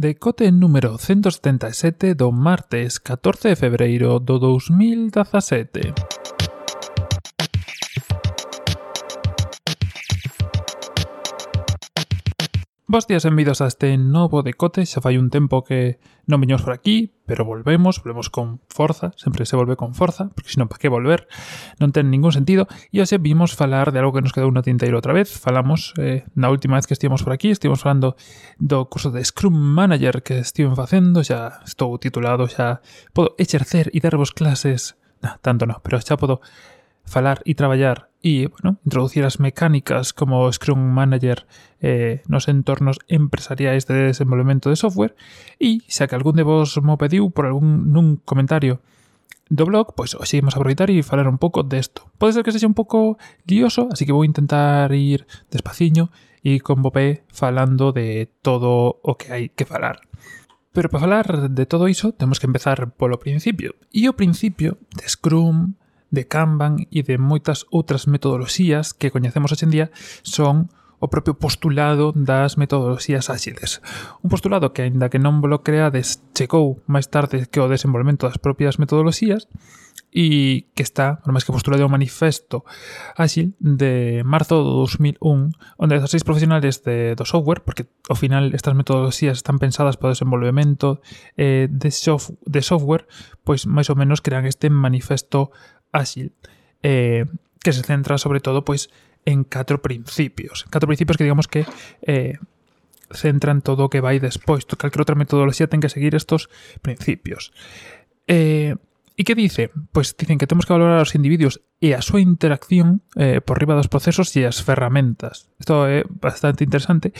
Decote número 177 do martes 14 de febreiro do 2017. Bos días e benvidos a este novo decote, xa fai un tempo que non viñamos por aquí, pero volvemos, volvemos con forza, sempre se volve con forza, porque senón para que volver, non ten ningún sentido, e hoxe vimos falar de algo que nos quedou no tinteiro outra vez, falamos, eh, na última vez que estivemos por aquí, estivemos falando do curso de Scrum Manager que estiven facendo, xa estou titulado, xa podo exercer e darvos clases, nah, tanto non, pero xa podo falar e traballar e, bueno, introducir as mecánicas como Scrum Manager eh, nos entornos empresariais de desenvolvemento de software e xa que algún de vos mo pediu por algún comentario do blog, pois hoxe imos aproveitar e falar un pouco desto. Pode ser que sexa un pouco lioso, así que vou intentar ir despaciño e con Bopé falando de todo o que hai que falar. Pero para falar de todo iso, temos que empezar polo principio. E o principio de Scrum, de Kanban e de moitas outras metodoloxías que coñecemos hoxendía son o propio postulado das metodoloxías áxiles. Un postulado que, aínda que non volo creades, chegou máis tarde que o desenvolvemento das propias metodoloxías e que está, por máis que postulado, o manifesto áxil de marzo do 2001, onde 16 profesionales de, do software, porque ao final estas metodoloxías están pensadas para o desenvolvemento eh, de, sof de software, pois máis ou menos crean este manifesto áxil eh, que se centra sobre todo pois en catro principios. Catro principios que digamos que eh, centran todo o que vai despois. calquera outra metodoloxía ten que seguir estos principios. Eh, E que dice? Pois dicen que temos que valorar os individuos e a súa interacción eh, por riba dos procesos e as ferramentas. Isto é bastante interesante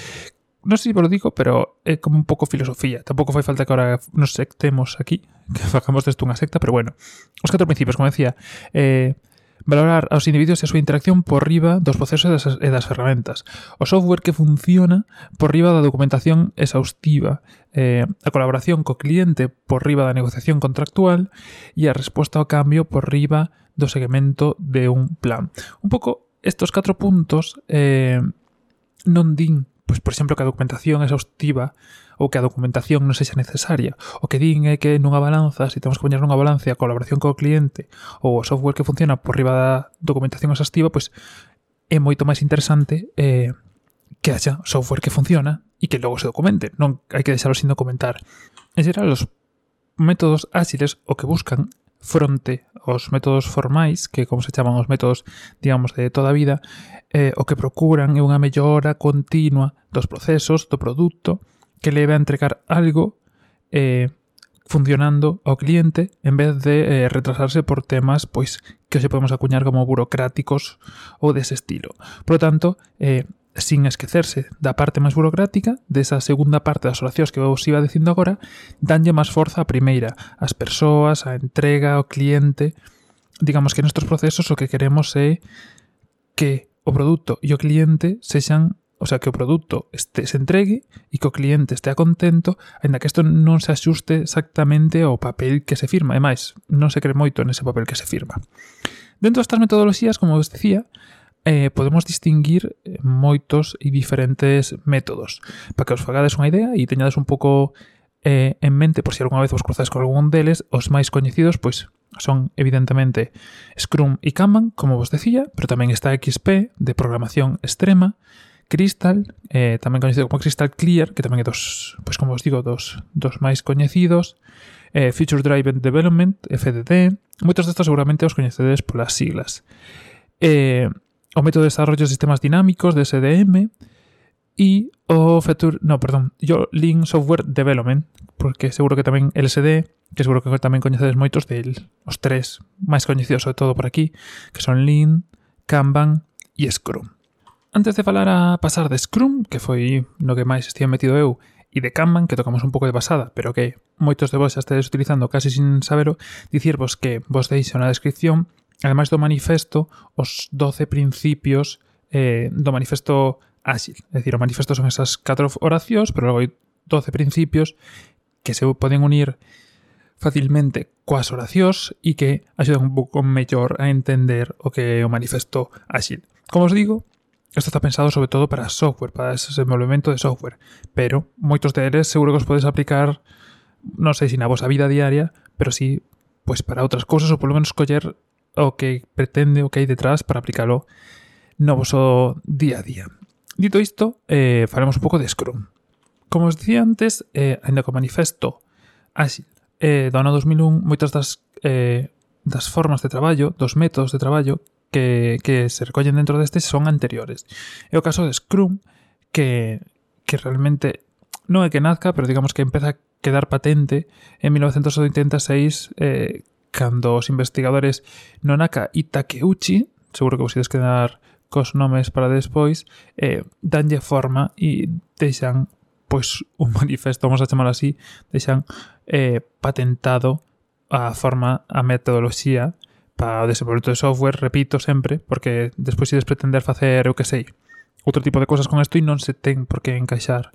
non sei se vos lo digo, pero é como un pouco filosofía. Tampouco fai falta que ahora nos sectemos aquí, que facamos desto unha secta, pero bueno. Os catro principios, como decía, eh, valorar aos individuos e a súa interacción por riba dos procesos e das, e das ferramentas. O software que funciona por riba da documentación exhaustiva, eh, a colaboración co cliente por riba da negociación contractual e a resposta ao cambio por riba do seguimento de un plan. Un pouco estos catro puntos eh, non din pois, por exemplo, que a documentación é exhaustiva ou que a documentación non sexa necesaria. O que din é que nunha balanza, se temos que poñer nunha balanza a colaboración co cliente ou o software que funciona por riba da documentación exhaustiva, pois é moito máis interesante eh, que haxa software que funciona e que logo se documente. Non hai que deixalo sin documentar. En xeral, os métodos áxiles o que buscan fronte aos métodos formais, que como se chaman os métodos, digamos, de toda a vida, eh, o que procuran é unha mellora continua dos procesos, do produto, que leve a entregar algo eh, funcionando ao cliente en vez de eh, retrasarse por temas pois que se podemos acuñar como burocráticos ou dese estilo. Por lo tanto, eh, sin esquecerse da parte máis burocrática, desa segunda parte das oracións que vos iba dicindo agora, danlle máis forza a primeira, as persoas, a entrega, o cliente... Digamos que nestes procesos o que queremos é que o produto e o cliente sexan o sea, que o produto este, se entregue e que o cliente estea contento, aínda que isto non se axuste exactamente ao papel que se firma. E máis, non se cree moito nese papel que se firma. Dentro destas metodoloxías, como vos decía, eh, podemos distinguir eh, moitos e diferentes métodos. Para que os fagades unha idea e teñades un pouco eh, en mente, por si algunha vez vos cruzades con algún deles, os máis coñecidos pois son evidentemente Scrum e Kanban, como vos decía, pero tamén está XP de programación extrema, Crystal, eh, tamén coñecido como Crystal Clear, que tamén é dos, pois como vos digo, dos, dos máis coñecidos, eh, Future Driven Development, FDD, moitos destos seguramente os coñecedes polas siglas. Eh, o método de desarrollo de sistemas dinámicos de SDM y o Feature, no, perdón, yo Lean Software Development, porque seguro que tamén LSD, que seguro que tamén coñecedes moitos del os tres máis coñecidos sobre todo por aquí, que son Lean, Kanban e Scrum. Antes de falar a pasar de Scrum, que foi no que máis estive metido eu, e de Kanban, que tocamos un pouco de pasada, pero que moitos de vos xa estedes utilizando casi sin sabero, dicirvos que vos deixo na descripción ademais do manifesto, os 12 principios eh, do manifesto áxil. É dicir, o manifesto son esas 4 oracións, pero logo hai 12 principios que se poden unir facilmente coas oracións e que axudan un pouco mellor a entender o que é o manifesto áxil. Como os digo, Isto está pensado sobre todo para software, para ese desenvolvemento de software, pero moitos deles seguro que os podes aplicar, non sei se na vosa vida diaria, pero sí, pois para outras cousas ou polo menos coller o que pretende o que hai detrás para aplicalo no voso día a día. Dito isto, eh, faremos un pouco de Scrum. Como os dicía antes, eh, ainda co manifesto Áxil eh, do ano 2001, moitas das, eh, das formas de traballo, dos métodos de traballo que, que se recollen dentro deste son anteriores. É o caso de Scrum, que, que realmente non é que nazca, pero digamos que empeza a quedar patente en 1986 eh, cando os investigadores Nonaka e Takeuchi, seguro que vos ides quedar cos nomes para despois, eh, danlle forma e deixan pois un manifesto, vamos a chamar así, deixan eh, patentado a forma, a metodoloxía para o desenvolvemento de software, repito sempre, porque despois ides pretender facer, eu que sei, outro tipo de cosas con isto e non se ten por que encaixar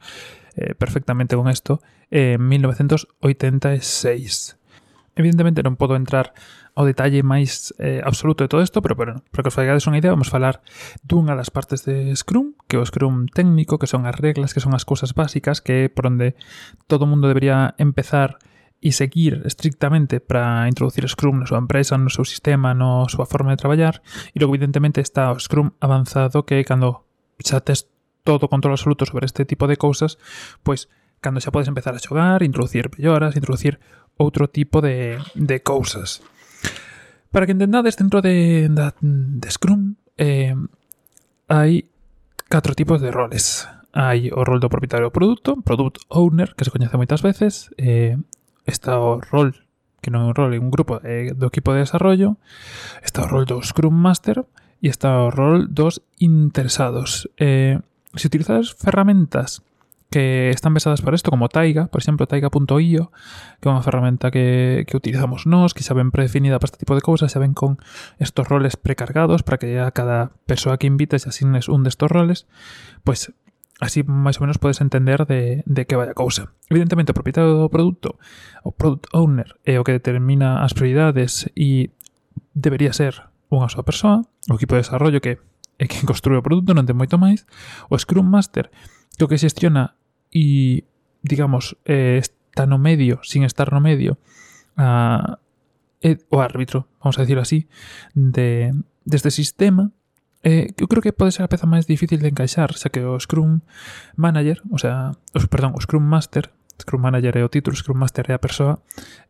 eh, perfectamente con isto en eh, 1986. Evidentemente non podo entrar ao detalle máis eh, absoluto de todo isto, pero, pero para que os faigades unha idea, vamos falar dunha das partes de Scrum, que é o Scrum técnico, que son as reglas, que son as cousas básicas, que é por onde todo mundo debería empezar e seguir estrictamente para introducir Scrum na súa empresa, no seu sistema, na súa forma de traballar. E logo, evidentemente, está o Scrum avanzado, que é cando xa tes todo control absoluto sobre este tipo de cousas, pois cando xa podes empezar a xogar, introducir melloras, introducir outro tipo de, de cousas. Para que entendades, dentro de, de, de Scrum eh, hai catro tipos de roles. Hai o rol do propietario do produto, Product Owner, que se coñece moitas veces, eh, está o rol, que non é un rol, é un grupo eh, do equipo de desarrollo, está o rol do Scrum Master e está o rol dos interesados. Eh, se utilizades ferramentas que están pensadas para esto, como Taiga, por exemplo, Taiga.io, que é unha ferramenta que, que, utilizamos nós, que xa ven predefinida para este tipo de cousas, xa ven con estos roles precargados para que a cada persoa que invites asignes un destos roles, pues así máis ou menos podes entender de, de que vai a cousa. Evidentemente, o propietario do produto, o product owner, é o que determina as prioridades e debería ser unha súa persoa, o equipo de desarrollo que é quen construe o produto, non ten moito máis, o Scrum Master, que o que xestiona e, digamos, eh, está no medio, sin estar no medio, a, eh, o árbitro, vamos a decirlo así, de, deste sistema, eh, eu creo que pode ser a peza máis difícil de encaixar, xa que o Scrum Manager, o sea, os, perdón, o Scrum Master, Scrum Manager é o título, Scrum Master é a persoa,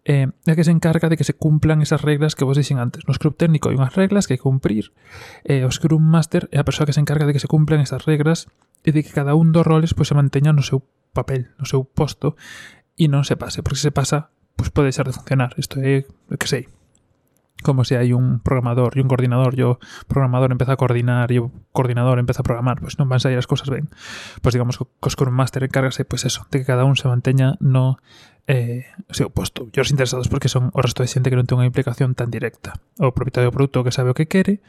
eh, é que se encarga de que se cumplan esas reglas que vos dixen antes. No Scrum técnico hai unhas reglas que hai que cumprir, eh, o Scrum Master é a persoa que se encarga de que se cumplan esas reglas e de que cada un dos roles pois, se manteña no seu papel, no seu posto e non se pase, porque se pasa pois pode deixar de funcionar, isto é, que sei, como se hai un programador e un coordinador, e o programador empeza a coordinar e o coordinador empeza a programar, pois non van sair as cousas ben. Pois digamos que o Scrum Master encárgase, pois eso, de que cada un se manteña no eh, seu posto. E os interesados porque son o resto de xente que non ten unha implicación tan directa. O propietario do produto que sabe o que quere,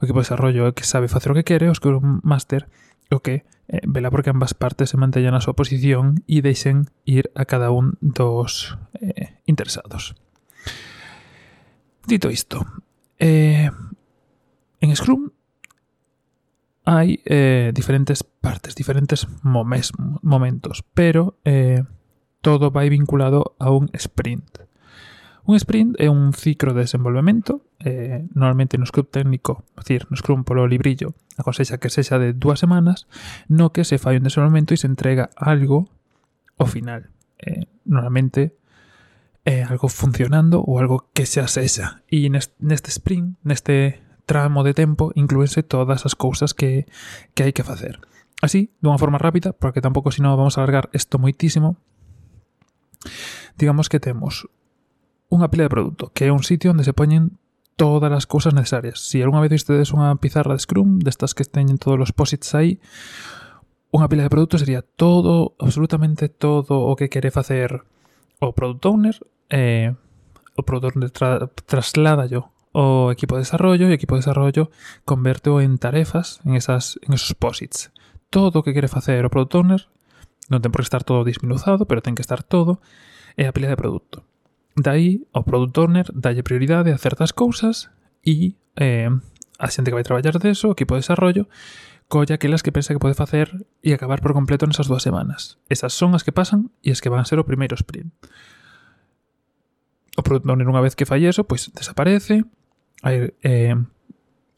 o equipo de desarrollo que sabe facer o que quere, o Scrum Master o que eh, vela porque ambas partes se mantellan a súa posición e deixen ir a cada un dos eh, interesados. Dito isto, eh, en Scrum hai eh, diferentes partes, diferentes momes, momentos, pero eh, todo vai vinculado a un sprint. Un sprint é un ciclo de desenvolvemento, eh, normalmente no Scrum técnico, decir, no Scrum polo librillo, aconsexa que sexa de dúas semanas, no que se fai un desenvolvemento e se entrega algo ao final. Eh, normalmente é eh, algo funcionando ou algo que xa sexa. E neste sprint, neste tramo de tempo, inclúense todas as cousas que, que hai que facer. Así, dunha forma rápida, porque tampouco senón vamos a alargar isto moitísimo, digamos que temos unha pila de produto, que é un sitio onde se poñen todas as cousas necesarias. Se si algunha vez vistedes unha pizarra de Scrum, destas que teñen todos os posits aí, unha pila de produto sería todo, absolutamente todo o que quere facer o product owner, eh, o product owner tra traslada yo o equipo de desarrollo e o equipo de desarrollo converteo en tarefas en, esas, en esos posits. Todo o que quere facer o product owner non ten por que estar todo disminuzado, pero ten que estar todo é a pila de produto dai ao product owner dalle prioridade a certas cousas e eh, a xente que vai traballar deso, o equipo de desarrollo, colla aquelas que pensa que pode facer e acabar por completo nesas dúas semanas. Esas son as que pasan e as que van ser o primeiro sprint. O product owner, unha vez que fai eso, pois desaparece, hai eh,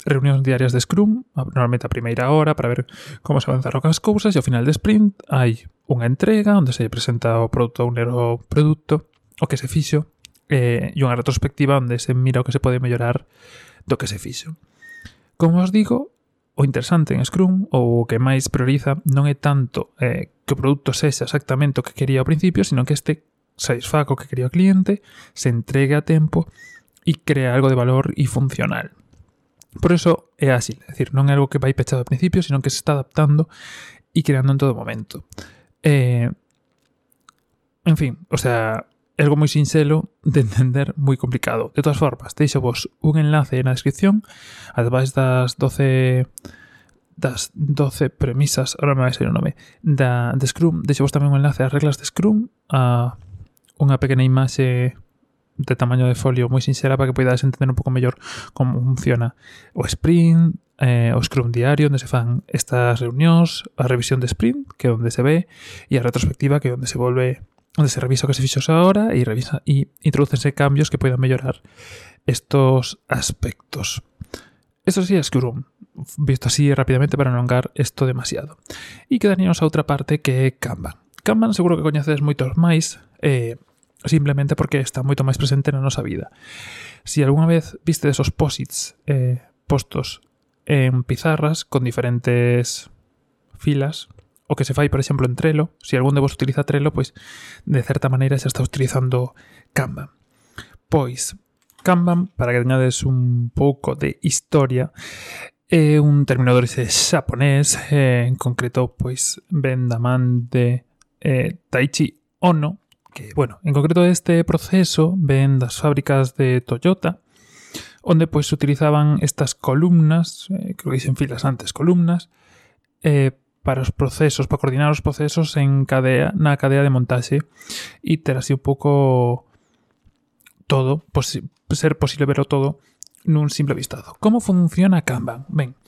reunións diarias de Scrum, normalmente a primeira hora para ver como se avanzaron as cousas e ao final de sprint hai unha entrega onde se presenta o product owner o produto o que se fixo eh, e unha retrospectiva onde se mira o que se pode mellorar do que se fixo. Como os digo, o interesante en Scrum ou o que máis prioriza non é tanto eh, que o produto sexa exactamente o que quería ao principio, sino que este satisfaco que quería o cliente, se entregue a tempo e crea algo de valor e funcional. Por eso é así, é decir, non é algo que vai pechado ao principio, sino que se está adaptando e creando en todo momento. Eh, en fin, o sea, algo moi sinxelo de entender moi complicado. De todas formas, deixo vos un enlace na descripción ademais das 12 das 12 premisas, ahora me vai ser o nome, da, de Scrum, deixo vos tamén un enlace ás reglas de Scrum, a unha pequena imaxe de tamaño de folio moi sinxera para que poidades entender un pouco mellor como funciona o sprint, eh, o Scrum diario, onde se fan estas reunións, a revisión de sprint, que é onde se ve, e a retrospectiva, que é onde se volve onde se revisa o que se fixo agora e revisa e introducense cambios que poidan mellorar estos aspectos. Eso sí, es Scrum, visto así rapidamente para non alongar isto demasiado. E quedaríamos a outra parte que é Kanban. Kanban seguro que coñecedes moitos máis, eh, simplemente porque está moito máis presente na nosa vida. Si algunha vez viste esos posits eh, postos en pizarras con diferentes filas, o que se fai, por exemplo, en Trello, si algún de vos utiliza Trello, pois de certa maneira xa está utilizando Kanban. Pois, Kanban, para que teñades un pouco de historia, é un terminador ese xaponés, eh, en concreto, pois, ven de eh, Taichi Ono, que, bueno, en concreto este proceso ven das fábricas de Toyota, onde pois se utilizaban estas columnas, eh, creo que dicen filas antes, columnas, eh, para os procesos, para coordinar os procesos en cadea, na cadea de montaxe e ter así un pouco todo, posi ser posible verlo todo nun simple vistazo. Como funciona Kanban? Ben,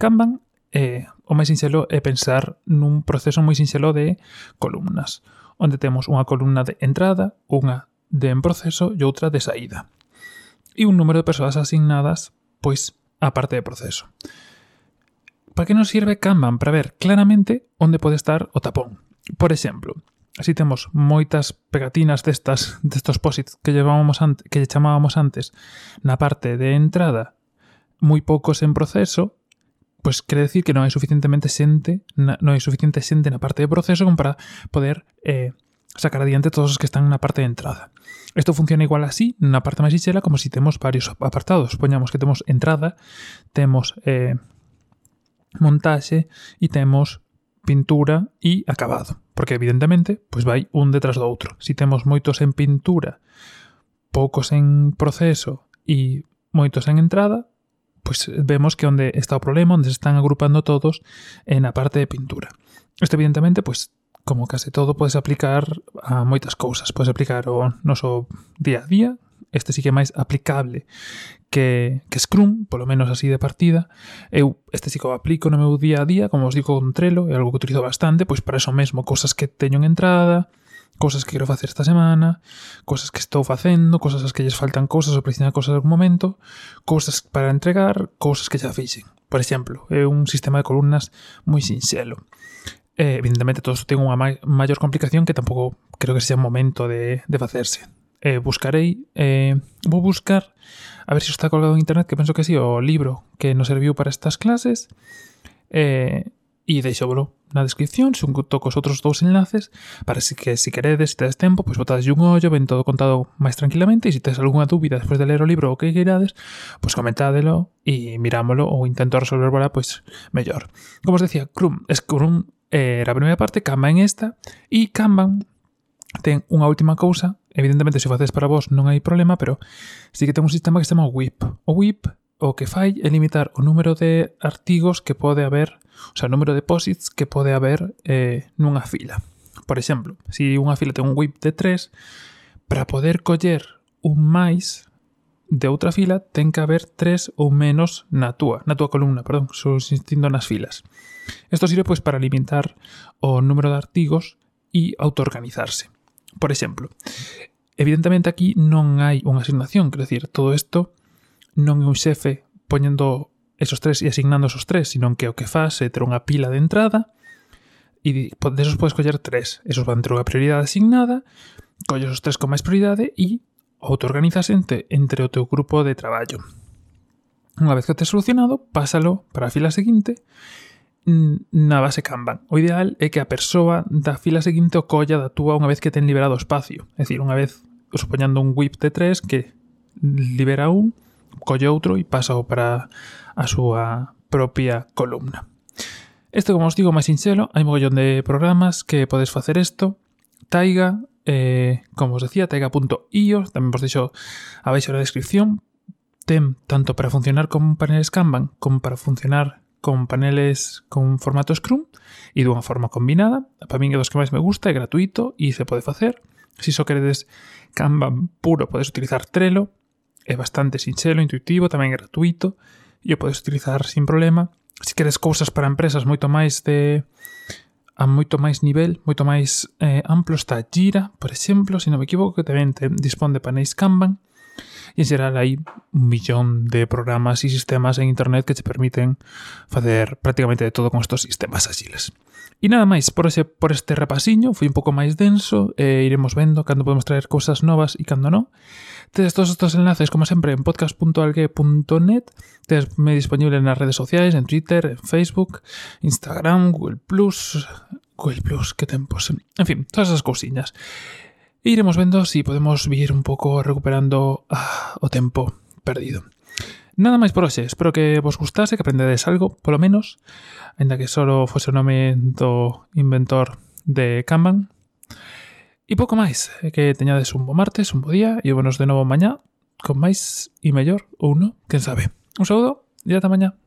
Kanban eh, o máis sinxelo é pensar nun proceso moi sinxelo de columnas, onde temos unha columna de entrada, unha de en proceso e outra de saída. E un número de persoas asignadas, pois, a parte de proceso. Para que nos sirve Kanban? Para ver claramente onde pode estar o tapón. Por exemplo, así temos moitas pegatinas destas destos posits que llevábamos antes, que lle chamábamos antes na parte de entrada, moi poucos en proceso, pois quere decir que non hai suficientemente xente, na, non hai suficiente xente na parte de proceso como para poder eh, sacar adiante todos os que están na parte de entrada. Isto funciona igual así, na parte máis xixela, como se si temos varios apartados. Poñamos que temos entrada, temos eh, montaxe e temos pintura e acabado. Porque evidentemente, pois vai un detrás do outro. Si temos moitos en pintura, poucos en proceso e moitos en entrada, pois vemos que onde está o problema, onde se están agrupando todos é na parte de pintura. Isto evidentemente, pois como case todo podes aplicar a moitas cousas, podes aplicar o noso día a día, este sí que é máis aplicable que, que Scrum, polo menos así de partida, eu este sí que o aplico no meu día a día, como os digo con Trello, é algo que utilizo bastante, pois para eso mesmo, cosas que teño en entrada, cosas que quero facer esta semana, cosas que estou facendo, cosas as que lles faltan cosas ou precisan cosas algún momento, cosas para entregar, cosas que xa fixen. Por exemplo, é un sistema de columnas moi sinxelo. Eh, evidentemente, todo isto ten unha maior complicación que tampouco creo que sea momento de, de facerse eh, buscarei eh, vou buscar a ver se está colgado en internet que penso que si sí, o libro que nos serviu para estas clases eh, e deixóvolo na descripción xunto cos outros dous enlaces para si que si queredes, se si tedes tempo, pois botadeslle un ollo, ven todo contado máis tranquilamente e se si tedes algunha dúbida despois de ler o libro ou que queirades, pois comentádelo e mirámolo ou intento resolverla pois mellor. Como os decía, Crum, es eh, era eh, a primeira parte, Kanban esta e Kanban ten unha última cousa Evidentemente, se o facedes para vos non hai problema, pero sí que ten un sistema que se chama WIP. O WIP o que fai é limitar o número de artigos que pode haber, o sea, o número de posits que pode haber eh, nunha fila. Por exemplo, se si unha fila ten un WIP de 3, para poder coller un máis de outra fila ten que haber 3 ou menos na túa, na túa columna, perdón, subsistindo nas filas. Isto sirve pois para limitar o número de artigos e autoorganizarse. Por exemplo, evidentemente aquí non hai unha asignación, quero decir, todo isto non é un xefe poñendo esos tres e asignando esos tres, sino que o que faz é ter unha pila de entrada e desos podes coller tres. Esos van ter unha prioridade asignada, colles os tres con máis prioridade e autoorganizas entre, entre o teu grupo de traballo. Unha vez que o tes solucionado, pásalo para a fila seguinte na base Kanban. O ideal é que a persoa da fila seguinte o colla da túa unha vez que ten liberado o espacio. É dicir, unha vez, supoñando un whip de 3 que libera un, colle outro e pasa o para a súa propia columna. Isto, como os digo, máis sinxelo, hai mogollón de programas que podes facer isto. Taiga, eh, como os decía, taiga.io, tamén vos deixo abaixo na descripción, ten tanto para funcionar como para Kanban, como para funcionar con paneles con formato Scrum e dunha forma combinada. Para min é dos que máis me gusta, é gratuito e se pode facer. Se só queredes Kanban puro, podes utilizar Trello, é bastante sinxelo, intuitivo, tamén gratuito, e o podes utilizar sin problema. Se queres cousas para empresas moito máis de a moito máis nivel, moito máis eh, amplo está Jira, por exemplo, se non me equivoco, que tamén te dispón de paneis Kanban, E en xeral hai un millón de programas e sistemas en internet que te permiten facer prácticamente de todo con estos sistemas axiles. E nada máis, por, ese, por este repasiño, foi un pouco máis denso, e iremos vendo cando podemos traer cousas novas e cando non. Tedes todos estos enlaces, como sempre, en podcast.algue.net, tedesme disponible nas redes sociais, en Twitter, en Facebook, Instagram, Google+, Google+, que tempos... En fin, todas esas cousiñas. E iremos vendo se si podemos vir un pouco recuperando ah, o tempo perdido. Nada máis por hoxe, espero que vos gustase, que aprendedes algo, polo menos, ainda que solo fose o nome do inventor de Kanban. E pouco máis, eh, que teñades un bo martes, un bo día, e bonos de novo mañá, con máis e mellor, ou non, quen sabe. Un saúdo e ata mañá.